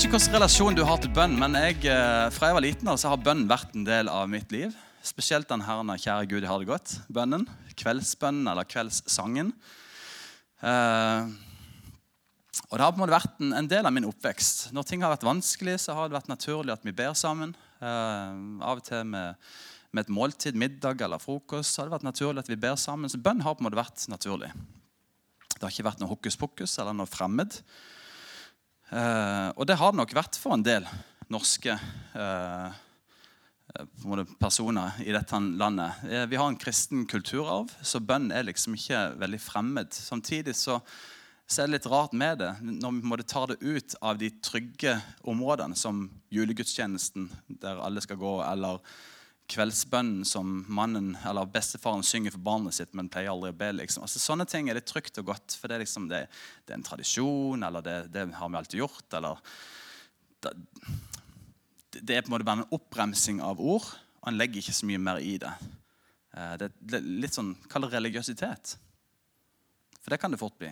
Vet ikke hvilken relasjon du har til bønn, men jeg, eh, fra jeg var liten av, så har bønn vært en del av mitt liv. Spesielt den her 'Kjære Gud, jeg har det godt'. Bønnen. Kveldsbønnen eller kveldssangen. Eh, og Det har på en måte vært en, del av min oppvekst. Når ting har vært vanskelig, så har det vært naturlig at vi ber sammen. Eh, av og til med, med, et måltid, middag eller frokost, så har det vært naturlig at vi ber sammen. Så bønn har på en måte vært naturlig. Det har ikke vært noe hokus pokus eller noe fremmed. Uh, og det har det nok vært for en del norske uh, personer i dette landet. Uh, vi har en kristen kulturarv, så bønn er liksom ikke veldig fremmed. Samtidig så, så er det litt rart med det når vi måtte ta det ut av de trygge områdene, som julegudstjenesten, der alle skal gå, eller kveldsbønnen som mannen eller bestefaren synger for barnet sitt, men pleier aldri å be. Liksom. Altså, sånne ting er litt trygt og godt, for det er, liksom, det, det er en tradisjon, eller det, det, har vi alltid gjort. eller det, det, er på en måte bare en oppbremsing av ord, og en legger ikke så mye mer i det. Eh, det er litt sånn, Kall det religiøsitet. For det kan det fort bli.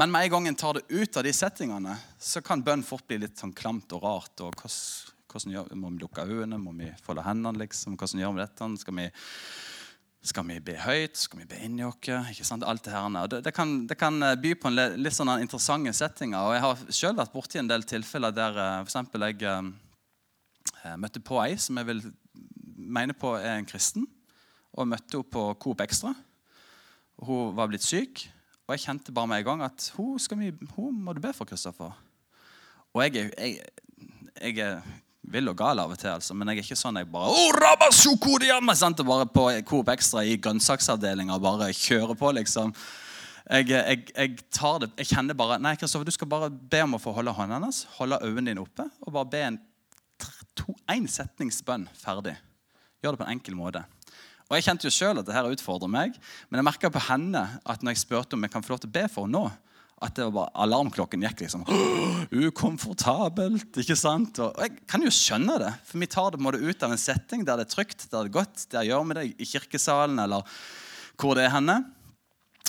Men med en gang en tar det ut av de settingene, så kan bønn fort bli litt sånn klamt og rart. og hvordan gjør, Må vi lukke øynene? Må vi folde hendene? liksom? Hvordan gjør vi dette? Skal vi, skal vi be høyt? Skal vi be inni oss? Ikke det her. Det, det, kan, det, kan, eh, by på en litt sånne interessante settinger. og Jeg har selv vært borti en del tilfeller der eh, for jeg eh, møtte på ei som jeg vil mene på er en kristen, og møtte henne på Coop Extra. Hun var blitt syk, og jeg kjente bare med en gang at hun, vi, hun må du be for, Kristoffer. Og jeg, jeg, jeg, vill og gal av og til, altså. men jeg er ikke sånn jeg bare oh, sant? bare på Coop Extra i grønnsaksavdelinga bare kjører på, liksom. Jeg, jeg, jeg, tar det, jeg kjenner bare Nei, Kristoffer, du skal bare be om å få holde hånden hennes, holde øynene dine oppe, og bare be en én setningsbønn ferdig. Gjør det på en enkel måte. Og Jeg kjente jo sjøl at det her utfordrer meg, men jeg merka på henne at når jeg spurte om jeg kan få lov til å be for henne nå, at det var bare, alarmklokken gikk liksom. Ukomfortabelt. ikke sant? Og jeg kan jo skjønne det, for vi tar det, på en måte ut av en setting der det er trygt, der det er godt. Der gjør vi det i kirkesalen eller hvor det er henne.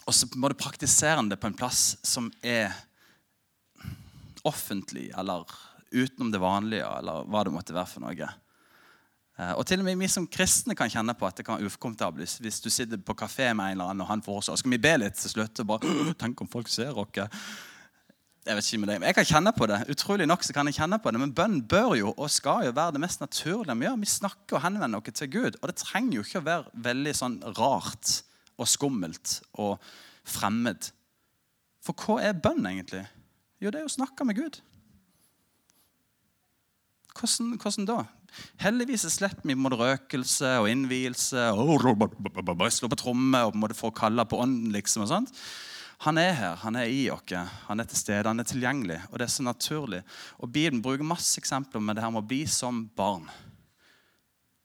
Og så må du praktisere det på en plass som er offentlig eller utenom det vanlige, eller hva det måtte være for noe. Eh, og til og med Vi som kristne kan kjenne på at det kan være ukomfortabelt hvis du sitter på kafé med en eller annen, og han foreslår skal vi be litt til slutt. og bare, Tenk om folk ser oss. Jeg vet ikke med deg, men jeg kan kjenne på det. Utrolig nok så kan jeg kjenne på det, Men bønn bør jo og skal jo være det mest naturlige vi gjør. Vi snakker og henvender oss til Gud. Og det trenger jo ikke å være veldig sånn rart og skummelt og fremmed. For hva er bønn egentlig? Jo, det er å snakke med Gud. Hvordan, hvordan da? Heldigvis slipper vi på røkelse og innvielse og slå på tromme og på en måte få kalle på ånden. liksom og sånt. Han er her, han er i oss, han er til stede, han er tilgjengelig. Og det er så naturlig. Og Bibelen bruker masse eksempler med det her med å bli som barn.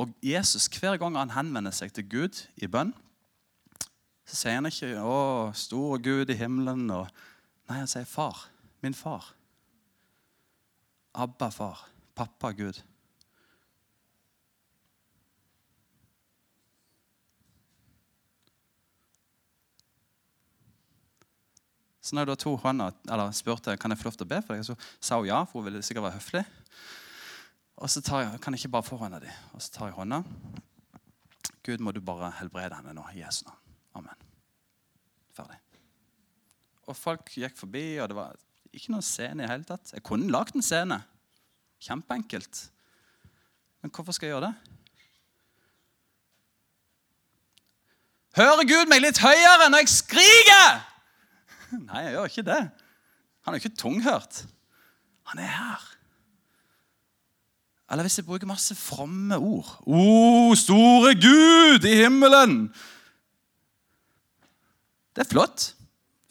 Og Jesus, Hver gang han henvender seg til Gud i bønn, så sier han ikke 'Å, store Gud i himmelen'. Og, nei, han sier 'Far. Min far'. Abba, far. Pappa Gud. Så når da tok hånda, eller spurte kan jeg få lov til å be for deg, så sa hun ja, for hun ville sikkert være høflig. Og så tar jeg, kan jeg ikke bare få hånda di. Og så tar jeg hånda. Gud, må du bare helbrede henne nå i Jesu navn. Amen. Ferdig. Og folk gikk forbi, og det var ikke noen scene i det hele tatt. Jeg kunne lagd en scene. Kjempeenkelt. Men hvorfor skal jeg gjøre det? Hører Gud meg litt høyere når jeg skriker? Nei, jeg gjør ikke det. Han er ikke tunghørt. Han er her. Eller hvis jeg bruker masse fromme ord. O, store Gud i himmelen! Det er flott.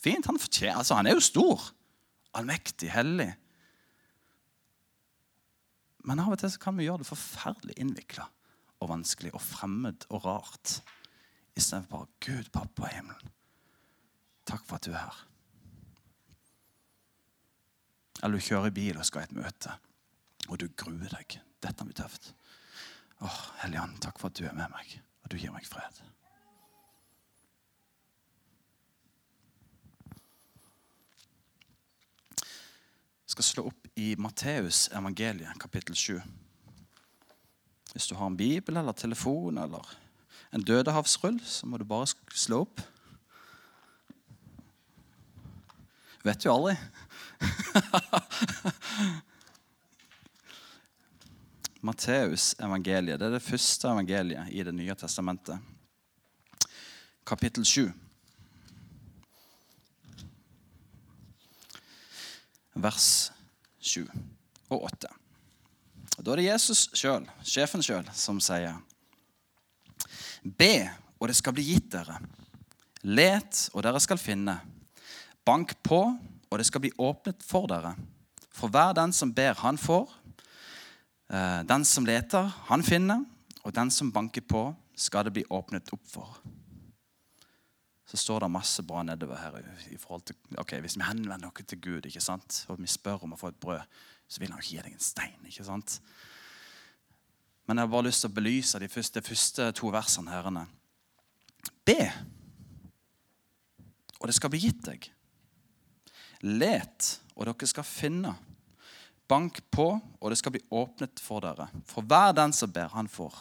Fint. Han, altså, han er jo stor. Allmektig, hellig. Men av og til kan vi gjøre det forferdelig innvikla og vanskelig og fremmed og rart. Istedenfor bare 'Gud, pappa i himmelen'. Takk for at du er her. Eller du kjører bil og skal i et møte, og du gruer deg. Dette blir tøft. Åh, Hellige takk for at du er med meg, og du gir meg fred. Jeg skal slå opp i Matteus evangeliet, kapittel 7. Hvis du har en bibel eller telefon eller en dødehavsrull, så må du bare slå opp. Vet du aldri. Matteus evangeliet det er det første evangeliet i Det nye testamentet. Kapittel 7. Vers 7 og 8. Da er det Jesus sjøl, sjefen sjøl, som sier Be, og det skal bli gitt dere. Let, og dere skal finne. Bank på, og det skal bli åpnet for dere. For hver den som ber, han får. Eh, den som leter, han finner. Og den som banker på, skal det bli åpnet opp for. Så står det masse bra nedover her. i forhold til, ok, Hvis vi henvender noe til Gud ikke sant? og vi spør om å få et brød, så vil han ikke gi deg en stein. ikke sant? Men jeg har bare lyst til å belyse de første, de første to versene. herrene. Be, og det skal bli gitt deg. Let, og dere skal finne. Bank på, og det skal bli åpnet for dere. For hver den som ber, han får.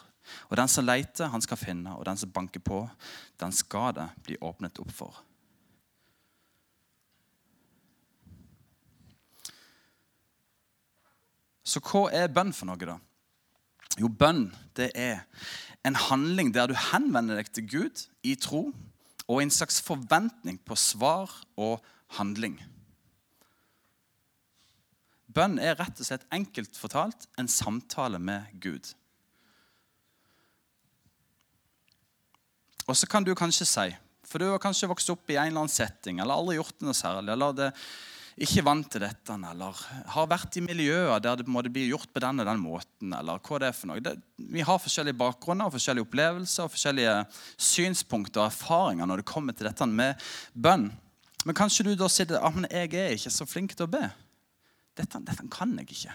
Og den som leter, han skal finne. Og den som banker på, den skal det bli åpnet opp for. Så hva er bønn for noe, da? Jo, bønn det er en handling der du henvender deg til Gud i tro og en slags forventning på svar og handling. Bønn er rett og slett enkelt fortalt en samtale med Gud. Og så kan du kanskje si, for du har kanskje vokst opp i en eller annen setting eller aldri gjort noe særlig, eller det ikke vant til dette, eller har vært i miljøer der det måtte bli gjort på den og den måten. eller hva det er for noe. Det, vi har forskjellige bakgrunner, forskjellige opplevelser og forskjellige synspunkter og erfaringer når det kommer til dette med bønn. Men kanskje du da sier at ah, jeg er ikke så flink til å be. Dette, dette kan jeg ikke.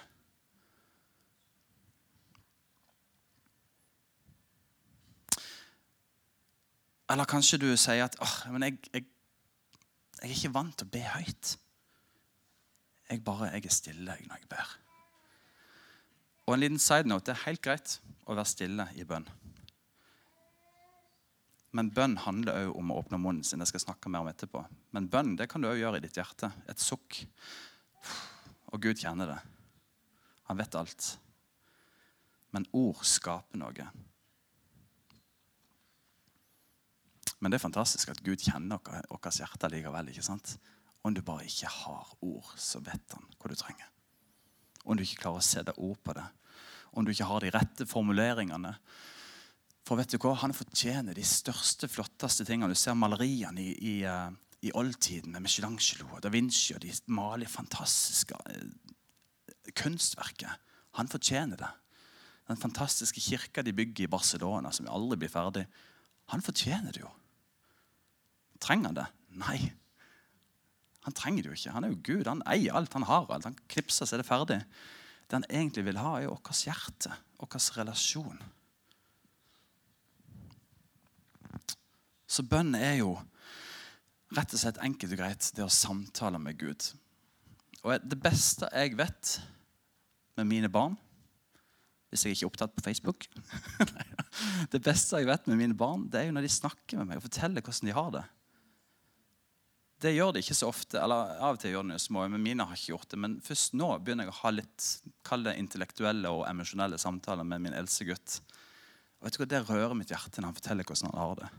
Eller kanskje du sier at oh, jeg, jeg, jeg er ikke vant til å be høyt. Jeg bare jeg er stille når jeg ber. Og en liten side note, Det er helt greit å være stille i bønn. Men bønn handler òg om å åpne munnen sin. Jeg skal snakke mer om etterpå. Men bønn det kan du òg gjøre i ditt hjerte. Et sukk. Og Gud kjenner det. Han vet alt. Men ord skaper noe. Men det er fantastisk at Gud kjenner vårt hjerte likevel. ikke sant? Om du bare ikke har ord, så vet han hva du trenger. Om du ikke klarer å sette ord på det. Om du ikke har de rette formuleringene. For vet du hva? Han fortjener de største, flotteste tingene. Du ser maleriene i, i, uh, i oldtiden med Michelangelo og da Vinci. og De maler fantastiske uh, kunstverket. Han fortjener det. Den fantastiske kirka de bygger i Barcelona, som aldri blir ferdig. Han fortjener det jo. Trenger han det? Nei. Han trenger det jo ikke. Han er jo Gud. Han eier alt. Han har alt. Han knipser, så er det ferdig. Det han egentlig vil ha, er vårt hjerte, vår relasjon. Så bønn er jo rett og slett enkelt og greit det å samtale med Gud. Og det beste jeg vet med mine barn Hvis jeg ikke er opptatt på Facebook Det beste jeg vet med mine barn, det er jo når de snakker med meg og forteller hvordan de har det. Det gjør de ikke så ofte. eller Av og til gjør de det små, men mine har ikke gjort det. Men først nå begynner jeg å ha litt intellektuelle og emosjonelle samtaler med min eldste gutt. Og vet du hva, Det rører mitt hjerte når han forteller hvordan han har det.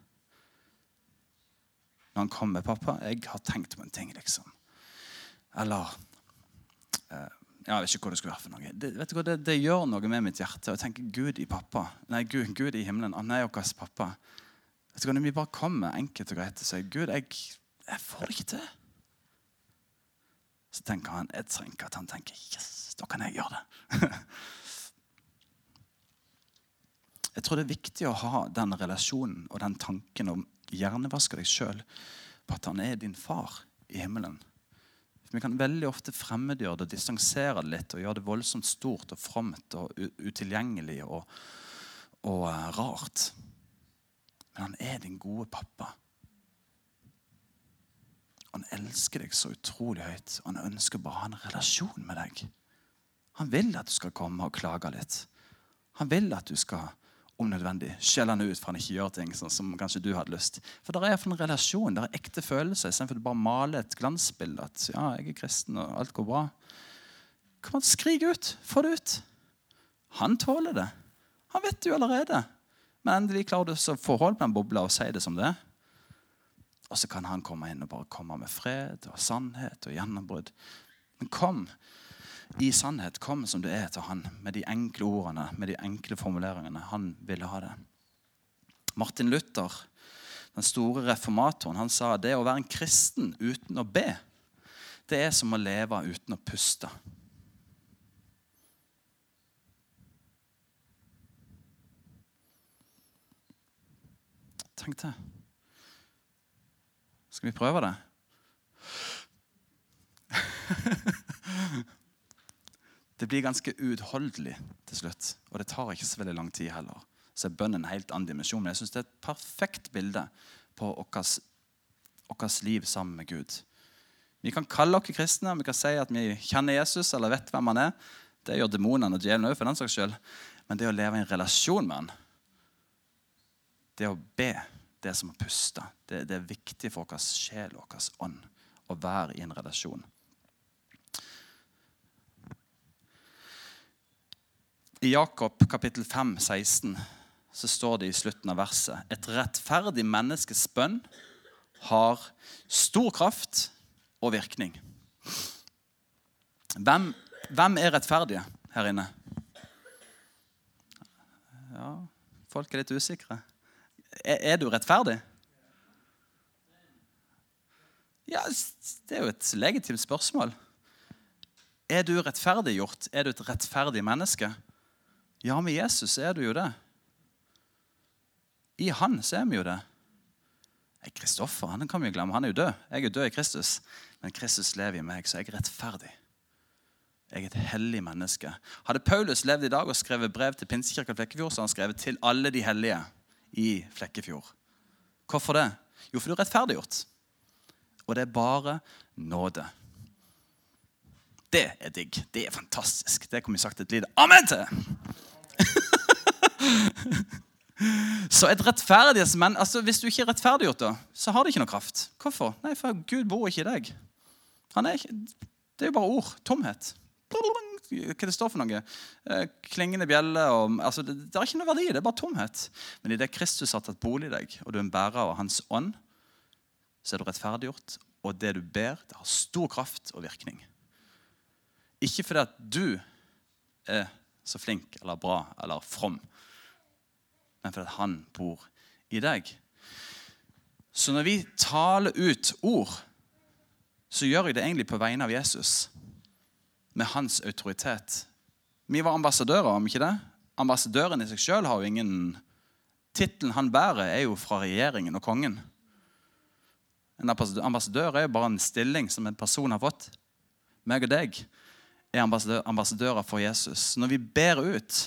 Når han kommer 'Pappa, jeg har tenkt på en ting', liksom. Eller eh, Jeg vet ikke hva det skulle være for noe. Det, vet du hva, det, det gjør noe med mitt hjerte. å tenke Gud i pappa. Nei, Gud, Gud i himmelen. Han er vår pappa. Vet du hva, Når vi bare kommer enkelt og greit og sier 'Gud, jeg 'Jeg får det ikke til'. Så tenker han jeg trenger at han tenker 'yes, da kan jeg gjøre det'. jeg tror det er viktig å ha den relasjonen og den tanken om hjernevaske deg sjøl på at han er din far i himmelen. Vi kan veldig ofte fremmedgjøre det, distansere det litt og gjøre det voldsomt stort og fromt og utilgjengelig og, og uh, rart. Men han er din gode pappa. Han elsker deg så utrolig høyt. Han ønsker bare å ha en relasjon med deg. Han vil at du skal komme og klage litt. Han vil at du skal om nødvendig skjell han ut for han ikke gjør ting sånn som kanskje du hadde lyst. For det er en relasjon, det er ekte følelser, istedenfor bare male et glansbilde. At ja, jeg er kristen, og alt går bra. Kom an, Skrik ut! Få det ut! Han tåler det. Han vet det jo allerede. Men endelig klarer du å få hold på den bobla og si det som det er. Og så kan han komme inn og bare komme med fred og sannhet og gjennombrudd. Men kom i sannhet. Kom som du er til han, med de enkle ordene, med de enkle formuleringene. Han ville ha det. Martin Luther, den store reformatoren, han sa det å være en kristen uten å be, det er som å leve uten å puste. Tenk det. Skal vi prøve det? det blir ganske uutholdelig til slutt. Og det tar ikke så veldig lang tid heller. Så er bønnen en helt annen dimensjon. Men jeg synes det er et perfekt bilde på vårt liv sammen med Gud. Vi kan kalle oss kristne, vi kan si at vi kjenner Jesus eller vet hvem han er. Det gjør demonene og djevelen òg, for den saks skyld. Men det å leve i en relasjon med han, det å be, det er som å puste. Det, det er viktig for vår sjel og vår ånd å være i en relasjon. I Jakob kapittel 5, 16 så står det i slutten av verset Et rettferdig menneskes bønn har stor kraft og virkning. Hvem, hvem er rettferdige her inne? Ja, folk er litt usikre. Er, er du rettferdig? Ja, Det er jo et legitimt spørsmål. Er du rettferdiggjort? Er du et rettferdig menneske? Ja, med Jesus er du jo det. I han så er vi jo det. Kristoffer han kan vi jo glemme. Han er jo død. Jeg er død i Kristus. Men Kristus lever i meg, så jeg er rettferdig. Jeg er et hellig menneske. Hadde Paulus levd i dag og skrevet brev til Pinsekirka Flekkefjord, så hadde han skrevet 'til alle de hellige' i Flekkefjord. Hvorfor det? Jo, for du er rettferdiggjort. Og det er bare nåde. Det er digg. Det er fantastisk. Det kunne vi sagt et lite amen til. så et rettferdighetsmenn altså Hvis du ikke er rettferdiggjort, da, så har det ikke noe kraft. Hvorfor? Nei, for Gud bor ikke i deg. Ikke, det er jo bare ord. Tomhet. Hva det står for noe? Eh, klingende bjelle og, altså, det, det, er ikke noe verdi. Det er bare tomhet. Men idet Kristus har tatt bolig i deg, og du er en bærer av Hans ånd, så er du rettferdiggjort. Og det du ber, det har stor kraft og virkning. Ikke fordi at du er så flink eller bra eller from, men fordi han bor i deg. Så når vi taler ut ord, så gjør jeg det egentlig på vegne av Jesus. Med hans autoritet. Vi var ambassadører, om ikke det? Ambassadøren i seg sjøl har jo ingen Tittelen han bærer, er jo fra regjeringen og kongen. En ambassadør er jo bare en stilling som en person har fått. Meg og deg er ambassadører for Jesus. Når vi ber ut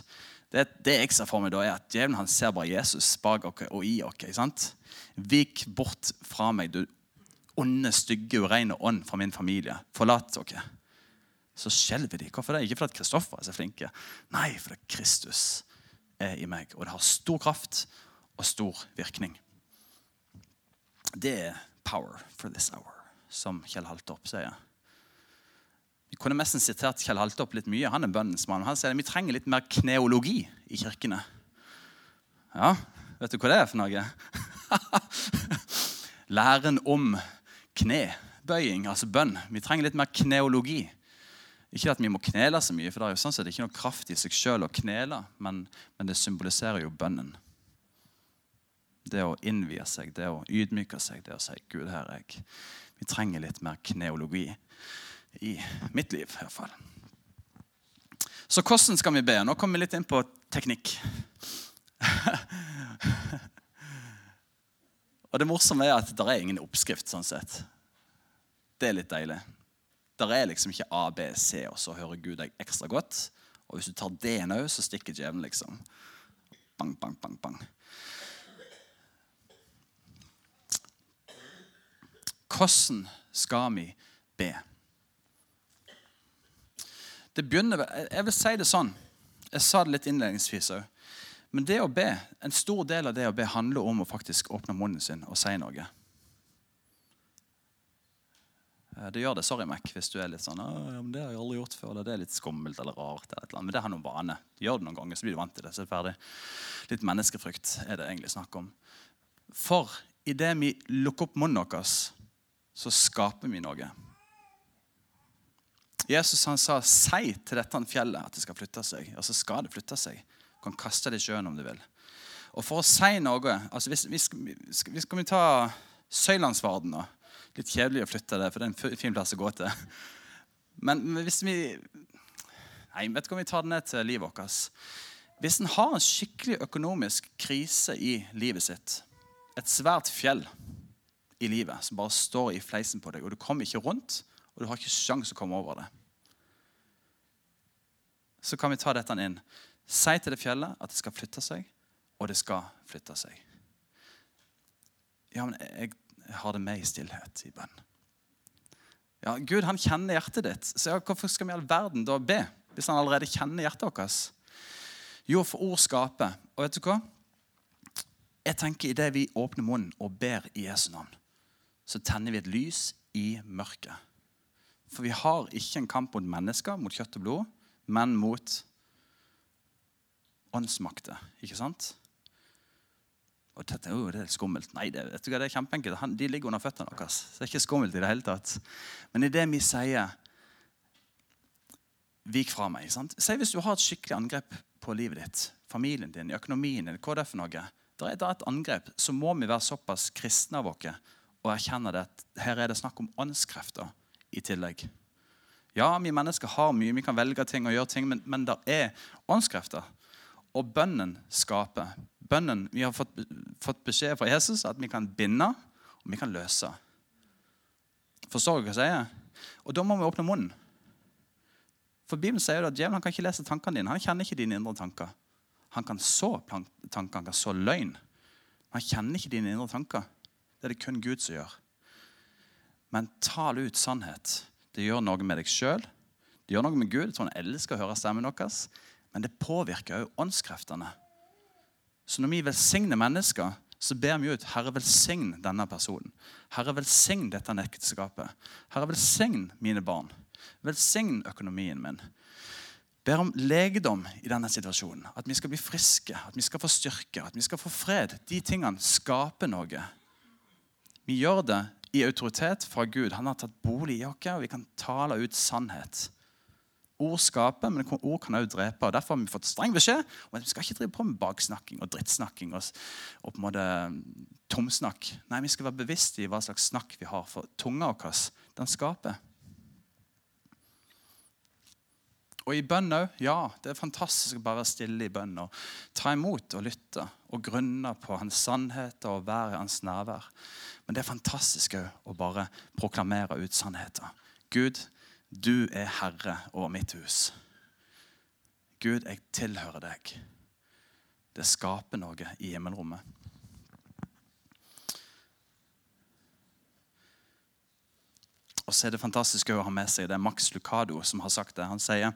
Det, det jeg ser for meg da, er at djevelen han ser bare Jesus bak oss og i oss. sant? Vik bort fra meg, du onde, stygge, ureine ånd fra min familie. Forlat dere. Så skjelver de. Hvorfor det? Ikke fordi Kristoffer er så flinke. Nei, fordi Kristus er i meg. Og det har stor kraft og stor virkning. Det er power for this hour, som Kjell Haltorp sier. Kunne nesten sitert Kjell Haltopp litt mye. Han er bønnens mann. Han sier at vi trenger litt mer kneologi i kirkene. Ja, vet du hva det er for noe? Læren om knebøying, altså bønn. Vi trenger litt mer kneologi. Ikke at vi må knele så mye, for det er jo sånn sett ikke noe kraft i seg sjøl å knele, men, men, det symboliserer jo bønnen. Det å innvie seg, det å ydmyke seg, det å si 'Gud, her er jeg'. Vi trenger litt mer kneologi i mitt liv. I hvert fall. Så hvordan skal vi be? Nå kommer vi litt inn på teknikk. og Det morsomme er at det er ingen oppskrift. sånn sett. Det er litt deilig. Det er liksom ikke A, B, C, og så hører Gud deg ekstra godt. Og hvis du tar det nå, så stikker djevelen liksom. Bang, bang, bang, bang. Hvordan skal vi be. Det begynner, Jeg vil si det sånn. Jeg sa det litt innledningsvis òg. Men det å be, en stor del av det å be handler om å faktisk åpne munnen sin og si noe. Eh, det gjør det. Sorry, Mac, hvis du er litt sånn men 'Det har jeg aldri gjort før.' eller 'Det er litt skummelt eller rart.' eller annet. Men det har noen vane. Gjør det noen ganger, så blir du vant til det. så er det ferdig. Litt menneskefrykt er det egentlig snakk om. For idet vi lukker opp munnen vår, så skaper vi noe. Jesus han sa 'si til dette fjellet at det skal flytte seg'. Og så skal det flytte seg. Du kan kaste det i sjøen om du vil. Og for å si noe altså hvis, hvis, hvis, Skal vi ta Søylandsvarden, nå? litt kjedelig å flytte det, for det er en fin plass å gå til. Men hvis vi Nei, vet du hva, vi tar det ned til livet vårt. Hvis en har en skikkelig økonomisk krise i livet sitt, et svært fjell i livet som bare står i fleisen på deg, og du kommer ikke rundt, og du har ikke sjanse å komme over det, så kan vi ta dette inn. Si til det fjellet at det skal flytte seg, og det skal flytte seg. Ja, men jeg har det med i stillhet, i bønn. Ja, Gud han kjenner hjertet ditt, så hvorfor skal vi i all verden da be? Hvis han allerede kjenner hjertet vårt? Jo, for ord skaper. Og vet du hva? Jeg tenker Idet vi åpner munnen og ber i Jesu navn, så tenner vi et lys i mørket. For vi har ikke en kamp mot mennesker, mot kjøtt og blod, men mot åndsmakter. Ikke sant? Og dette, oh, det er skummelt. Nei, det, vet du hva, det er kjempeenkelt. de ligger under føttene deres. Det er ikke skummelt i det hele tatt. Men i det vi sier 'vik fra meg' sant? Si hvis du har et skikkelig angrep på livet ditt, familien din, økonomien din, hva det er for noe. Da er det et angrep, så må vi være såpass kristne av oss og erkjenne det at her er det snakk om åndskrefter i tillegg. Ja, vi mennesker har mye, vi kan velge ting og gjøre ting, men, men det er åndskrefter. Og bønnen skaper. Bønnen, Vi har fått, fått, beskjed fra Jesus at vi kan binde og vi kan løse. Forstår du hva jeg sier? Og da må vi åpne munnen. For Bibelen sier jo at Djevelen kan ikke lese tankene dine. Han kjenner ikke dine indre tanker. Han kan så tanker, han kan så løgn. Han kjenner ikke dine indre tanker. Det er det kun Gud som gjør. Men tal ut sannhet. Det gjør noe med deg sjøl. Det gjør noe med Gud. Jeg tror han elsker å høre stemmen deres men det påvirker òg åndskreftene. Så når vi velsigner mennesker, så ber vi ut Herre, velsign denne personen. Herre, velsign dette ekteskapet. Herre, velsign mine barn. Velsign økonomien min. Ber om legedom i denne situasjonen. At vi skal bli friske, at vi skal få styrke, at vi skal få fred. De tingene skaper noe. Vi gjør det i autoritet fra Gud. Han har tatt bolig i oss, og vi kan tale ut sannhet. Ord skaper, men ord kan også drepe. og Derfor har vi fått streng beskjed om at vi skal ikke drive på med baksnakking og drittsnakking og, på en måte mm, tomsnakk. Nei, vi skal være bevisste i hva slags snakk vi har, for tunga vår den skaper. Og i bønn òg. Ja, det er fantastisk å bare være stille i bønn og ta imot og lytte og grunne på hans sannheter og være i hans nærvær. Men det er fantastisk òg å bare proklamere ut sannheter. Gud, du er herre over mitt hus. Gud, jeg tilhører deg. Det skaper noe i himmelrommet. Og så er det fantastisk å ha med seg det er Max Lucado som har sagt det. Han sier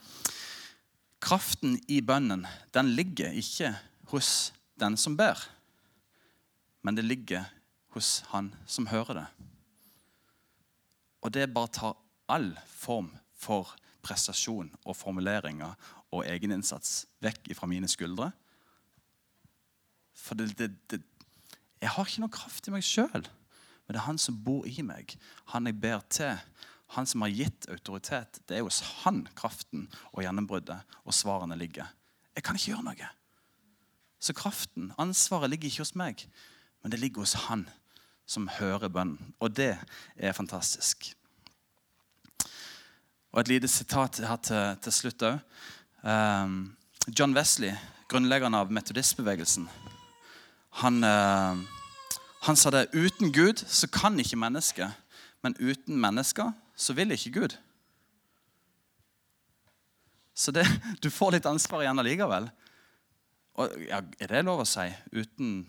kraften i bønnen den ligger ikke hos den som ber, men det ligger hos han som hører det. Og det bare tar all form for prestasjon og formuleringer og egeninnsats vekk fra mine skuldre. For det, det, det, jeg har ikke noe kraft i meg sjøl. Men det er han som bor i meg, han jeg ber til. Han som har gitt autoritet. Det er hos han kraften og gjennombruddet og svarene ligger. Jeg kan ikke gjøre noe. Så kraften, ansvaret, ligger ikke hos meg, men det ligger hos han som hører bønnen. Og det er fantastisk. Og et lite sitat her til, til slutt òg. Ehm, John Wesley, grunnleggeren av metodistbevegelsen, han, uh, han sa det uten Gud så kan ikke mennesket, men uten mennesker så vil ikke Gud. Så det, du får litt ansvar igjen allikevel. Og, ja, er det lov å si? Uten,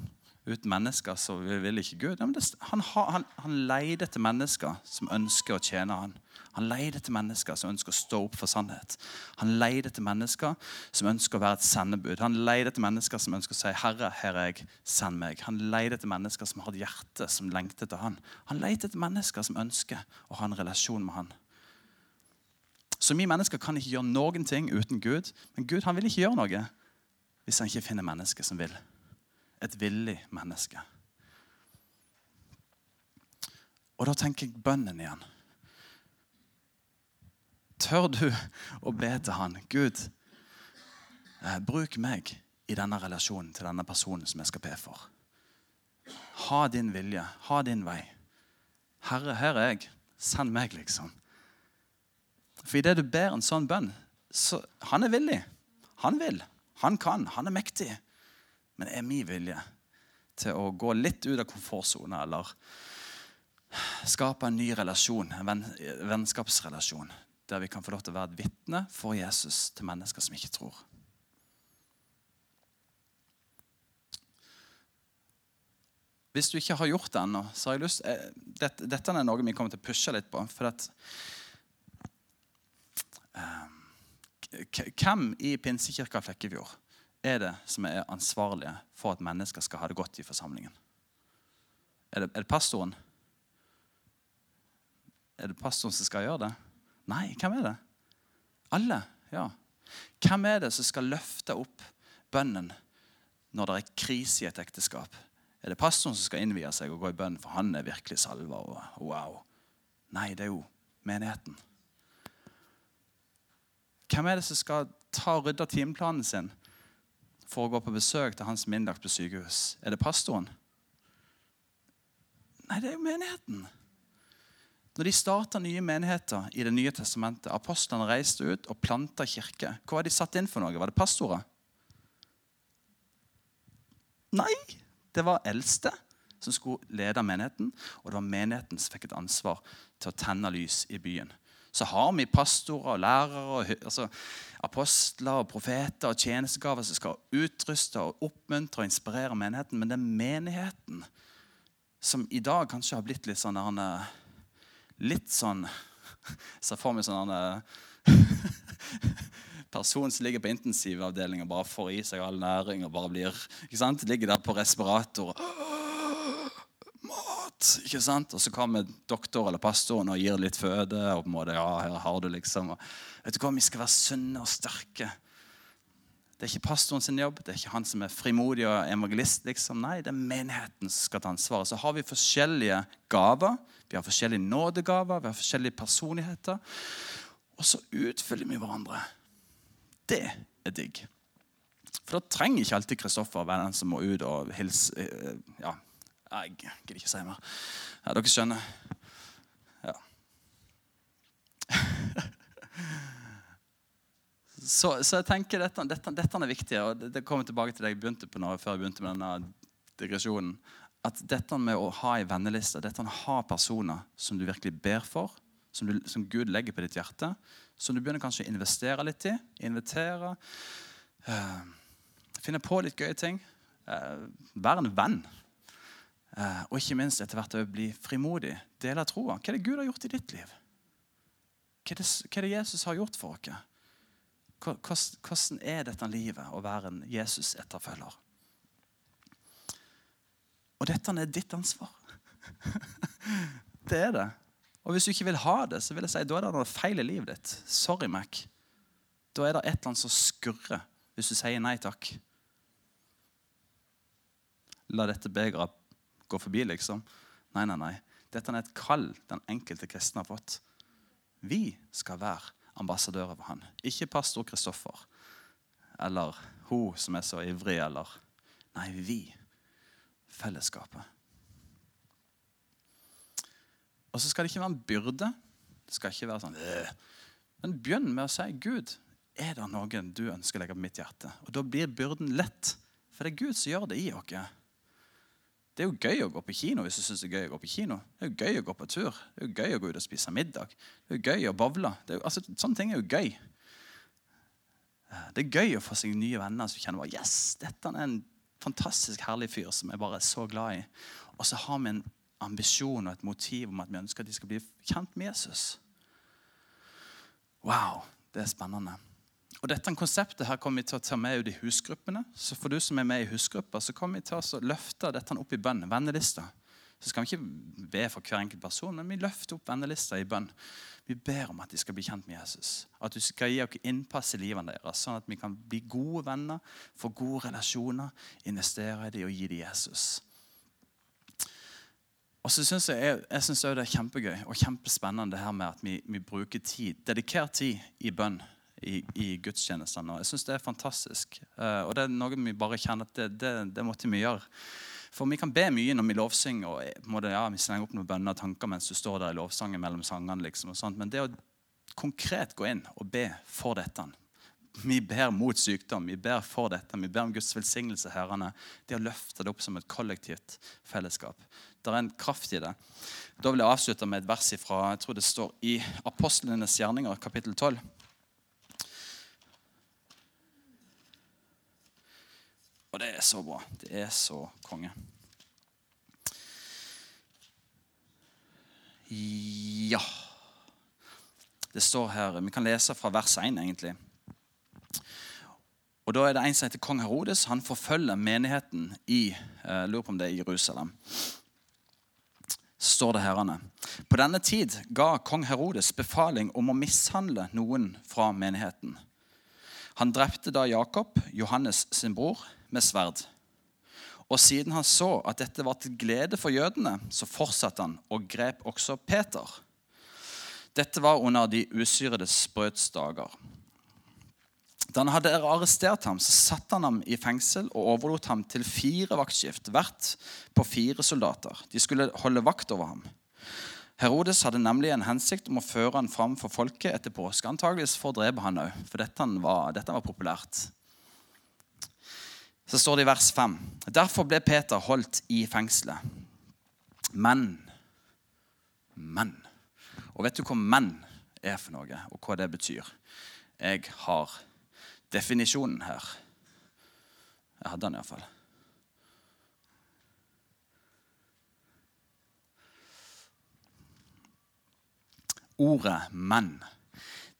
Uten mennesker så vil ikke Gud. Ja, det, han, han, han leide etter mennesker som ønsker å tjene han. Han leide etter mennesker som ønsker å stå opp for sannhet. Han leide etter mennesker som ønsker å være et sendebud. Han leide etter mennesker som ønsker å si 'Herre, her er jeg, send meg'. Han leide etter mennesker som har et hjerte som lengter etter han. Han leide etter mennesker som ønsker å ha en relasjon med han. Så vi mennesker kan ikke gjøre noen ting uten Gud. Men Gud han vil ikke gjøre noe hvis han ikke finner mennesker som vil. Et villig menneske. Og da tenker jeg bønnen igjen. Tør du å be til han, Gud, eh, bruk meg i denne relasjonen til denne personen som jeg skal be for. Ha din vilje, ha din vei. Herre, her er jeg. Send meg, liksom. For idet du ber en sånn bønn, så Han er villig. Han vil. Han kan. Han er mektig. Men er min vilje til å gå litt ut av komfortsona eller skape en ny relasjon, en vennskapsrelasjon, der vi kan få lov til å være et vitne for Jesus til mennesker som ikke tror. Hvis du ikke har gjort det ennå, så har jeg lyst eh, dette, dette, er noe vi kommer til å pushe litt på. for at hvem i Pinsekirka Flekkefjord er det som er ansvarlige for at mennesker skal ha det godt i forsamlingen? Er det, er det pastoren? Er det pastoren som skal gjøre det? Nei, hvem er det? Alle. ja. Hvem er det som skal løfte opp bønnen når det er krise i et ekteskap? Er det pastoren som skal innvie seg og gå i bønn, for han er virkelig salva? wow. Nei, det er jo menigheten. Hvem er det som skal ta og rydde timeplanen sin for å gå på besøk til hans middag på sykehus? Er det pastoren? Nei, det er jo menigheten. Når de starta nye menigheter i Det nye testamentet, apostlene reiste ut og planta kirke, hva var de satt inn for noe? Var det pastorer? Nei, det var eldste som skulle lede menigheten, og det var menigheten som fikk et ansvar til å tenne lys i byen så har vi pastorer og lærere, og, altså, apostler og profeter og tjenestegaver som skal utruste og oppmuntre og inspirere menigheten. Men er menigheten som i dag kanskje har blitt litt sånn Litt sånn Ser for meg sånn person som ligger på intensivavdeling og bare får i seg all næring og bare blir ikke sant? Ligger der på respirator. Ikke sant? Og så kommer doktor eller pastoren og gir litt føde. og på en måte, ja, her har du liksom. Og, vet du hva, Vi skal være sunne og sterke. Det er ikke pastoren sin jobb, det er ikke han som er frimodig og evangelist. liksom. Nei, det er menigheten som skal ta ansvaret. Så har vi forskjellige gaver. Vi har forskjellige nådegaver, vi har forskjellige personligheter. Og så utfyller vi hverandre. Det er digg. For da trenger ikke alltid Kristoffer være den som må ut og hilse eh, jeg gidder ikke si mer. Ja, dere skjønner. Ja. så, så, jeg tenker dette, dette, dette, er viktig, og det, det kommer tilbake til det jeg begynte på nå, før jeg begynte med denne digresjonen. At dette med å ha ei venneliste, dette med å ha personer som du virkelig ber for, som, du, som, Gud legger på ditt hjerte, som du begynner kanskje å investere litt i, invitere, uh, finne på litt gøye ting. Uh, være en venn. Eh, og ikke minst etter hvert å bli frimodig. Dele troa. Hva er det Gud har gjort i ditt liv? Hva er det, hva er det Jesus har gjort for oss? Hvordan er dette livet å være en Jesus-etterfølger? Og dette er ditt ansvar. det er det. Og hvis du ikke vil ha det, så vil jeg si, da er det noe feil i livet ditt. Sorry, Mac. Da er det et eller annet som skurrer hvis du sier nei takk. La dette begeret gå forbi, liksom. Nei, nei, nei. Dette er et kall den enkelte kristne har fått. Vi skal være ambassadører for han. Ikke pastor Kristoffer eller hun som er så ivrig, eller Nei, vi. Fellesskapet. Og så skal det ikke være en byrde. Det skal ikke være sånn øh. Men begynn med å si Gud, er det noen du ønsker å legge på mitt hjerte? Og Da blir byrden lett, for det er Gud som gjør det i oss. Det er jo gøy å gå på kino hvis du syns det er gøy å gå på kino. Det er jo gøy å gå på tur. Det er jo gøy å gå ut og spise middag. Det er jo gøy å bowle. Altså, sånne ting er jo gøy. Det er gøy å få seg nye venner som kjenner bare, yes, dette er en fantastisk herlig fyr som jeg bare er så glad i. Og så har vi en ambisjon og et motiv om at vi ønsker at de skal bli kjent med Jesus. Wow, det er spennende. Og dette konseptet her kommer vi til å ta med ut i husgruppene. Så for du som er med i husgrupper, så kommer vi til å løfte dette opp i bønn. Vennelista. Så skal vi ikke be for hver enkelt person, men vi løfter opp vennelista i bønn. Vi ber om at de skal bli kjent med Jesus. At du skal gi oss innpass i livet deres, sånn at vi kan bli gode venner, få gode relasjoner, investere i dem og gi dem Jesus. Og så synes Jeg, jeg, syns det er kjempegøy og kjempespennende det her med at vi, vi bruker tid, dedikert tid i bønn i, i gudstjenestene. Jeg syns det er fantastisk. Uh, og det er noe vi bare kjenner at det, det, det, måtte vi gjøre. For vi kan be mye når vi lovsynger, og måte, ja, vi slenger opp noen bønner og tanker mens du står der i lovsangen mellom sangene. Liksom, og. Men det å konkret gå inn og be for dette Vi ber mot sykdom, vi ber for dette, vi ber om Guds velsignelse. herrene. Det å løfte det opp som et kollektivt fellesskap. Det er en kraft i det. Da vil jeg avslutte med et vers ifra jeg tror det står i Apostlenes gjerninger, kapittel 12. Og det er så bra. Det er så konge. Ja Det står her Vi kan lese fra vers 1, egentlig. Og Da er det en som heter kong Herodes. Han forfølger menigheten i jeg lurer på om det er Jerusalem. Så står det herrene. På denne tid ga kong Herodes befaling om å mishandle noen fra menigheten. Han drepte da Jakob, Johannes sin bror, med sverd. Og siden han så at dette var til glede for jødene, så fortsatte han og grep også Peter. Dette var under de usyredes dager. Da han hadde arrestert ham, så satte han ham i fengsel og overlot ham til fire vaktskift, hvert på fire soldater. De skulle holde vakt over ham. Herodes hadde nemlig en hensikt om å føre han fram for folket etter påske. Antageligvis for å drepe han òg, for dette var, dette var populært så står det i vers 5.: Derfor ble Peter holdt i fengselet. Men Men. Og vet du hva 'men' er for noe, og hva det betyr? Jeg har definisjonen her. Jeg hadde den iallfall. Ordet 'men'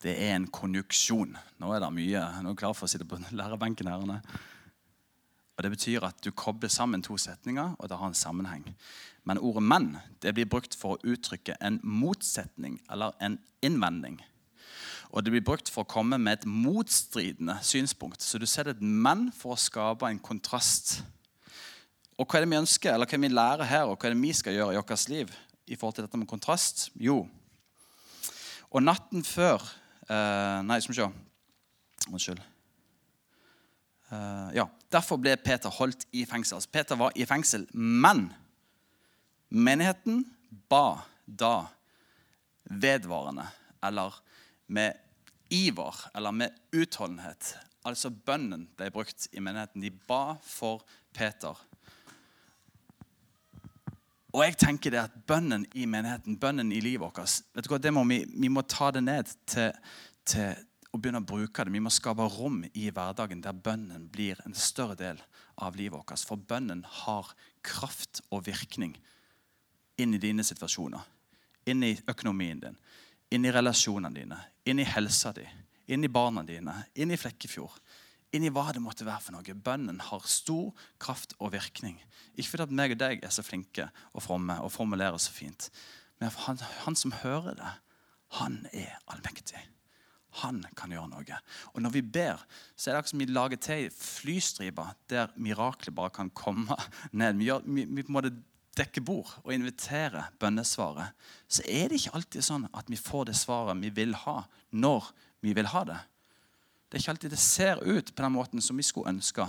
det er en konjuksjon. Nå er det mye. Nå er jeg klar for å sitte på lærerbenken. her. Og Det betyr at du kobler sammen to setninger, og det har en sammenheng. Men ordet 'men' det blir brukt for å uttrykke en motsetning eller en innvending. Og det blir brukt for å komme med et motstridende synspunkt. Så du setter et 'men' for å skape en kontrast. Og hva er det vi ønsker, eller hva er det vi lærer her, og hva er det vi skal gjøre i vårt liv i forhold til dette med kontrast? Jo, og natten før eh, Nei, skal vi se. Unnskyld. Uh, ja, Derfor ble Peter holdt i fengsel. Altså, Peter var i fengsel, men menigheten ba da vedvarende, eller med iver, eller med utholdenhet. Altså bønnen ble brukt i menigheten. De ba for Peter. Og jeg tenker det at bønnen i menigheten, bønnen i livet vårt vet du hva, må vi, vi må ta det ned til, til, og begynne å bruke det. Vi må skape rom i hverdagen der bønnen blir en større del av livet vårt. For bønnen har kraft og virkning inn i dine situasjoner. Inn i økonomien din, inn i relasjonene dine, inn i helsa di, inn i barna dine, inn i Flekkefjord. Inn i hva det måtte være for noe. Bønnen har stor kraft og virkning. Ikke fordi at meg og deg er så flinke og fromme og formulerer så fint, men han, han som hører det, han er allmektig. Han kan gjøre noe. Og når vi ber, så er det akkurat som vi lager til flystriper der miraklet bare kan komme ned. Vi, gjør, vi, vi på en måte dekker bord og inviterer bønnesvaret. Så er det ikke alltid sånn at vi får det svaret vi vil ha, når vi vil ha det. Det er ikke alltid det ser ut på den måten som vi skulle ønske.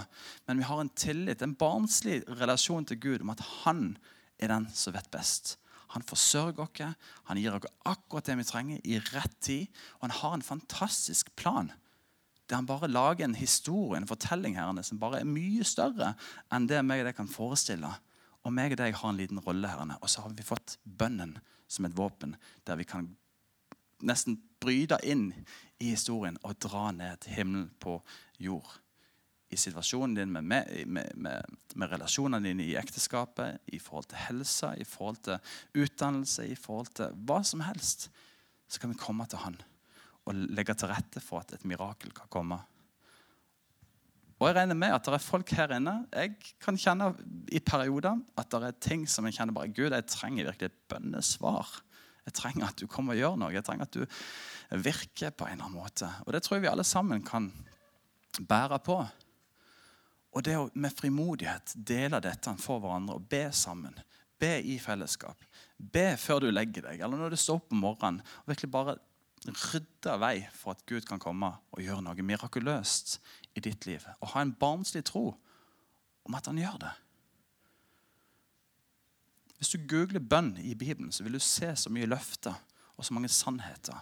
Men vi har en tillit, en barnslig relasjon til Gud om at han er den som vet best. Han forsørger oss, han gir oss akkurat det vi trenger, i rett tid. Og han har en fantastisk plan der han bare lager en historie, en fortelling her, som bare er mye større enn det meg og deg kan forestille. Og meg og deg har en liten rolle her. Og så har vi fått bønnen som et våpen, der vi kan nesten bryte inn i historien og dra ned himmelen på jord. I situasjonen din med, med, med, med, relasjonene dine i ekteskapet, i forhold til helse, i forhold til utdannelse, i forhold til hva som helst, så kan vi komme til Han og legge til rette for at et mirakel kan komme. Og jeg regner med at det er folk her inne Jeg kan kjenne i perioder at det er ting som jeg kjenner bare Gud, jeg trenger virkelig et bønnesvar. Jeg trenger at du kommer og gjør noe. Jeg trenger at du virker på en eller annen måte. Og det tror jeg vi alle sammen kan bære på. Og det å med frimodighet dele dette for hverandre og be sammen. Be i fellesskap. Be før du legger deg, eller når du står opp om morgenen. og virkelig bare rydde vei for at Gud kan komme og gjøre noe mirakuløst i ditt liv. Og ha en barnslig tro om at han gjør det. Hvis du googler bønn i Bibelen, så vil du se så mye løfter og så mange sannheter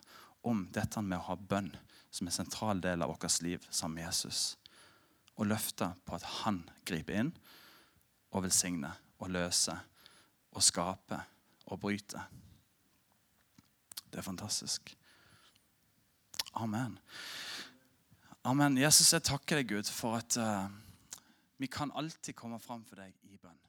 om dette med å ha bønn som en sentral del av vårt liv sammen med Jesus og løfte på at han griper inn og velsigner og løser og skaper og bryter. Det er fantastisk. Amen. Amen. Jesus, jeg takker deg, Gud, for at uh, vi kan alltid komme fram for deg i bønn.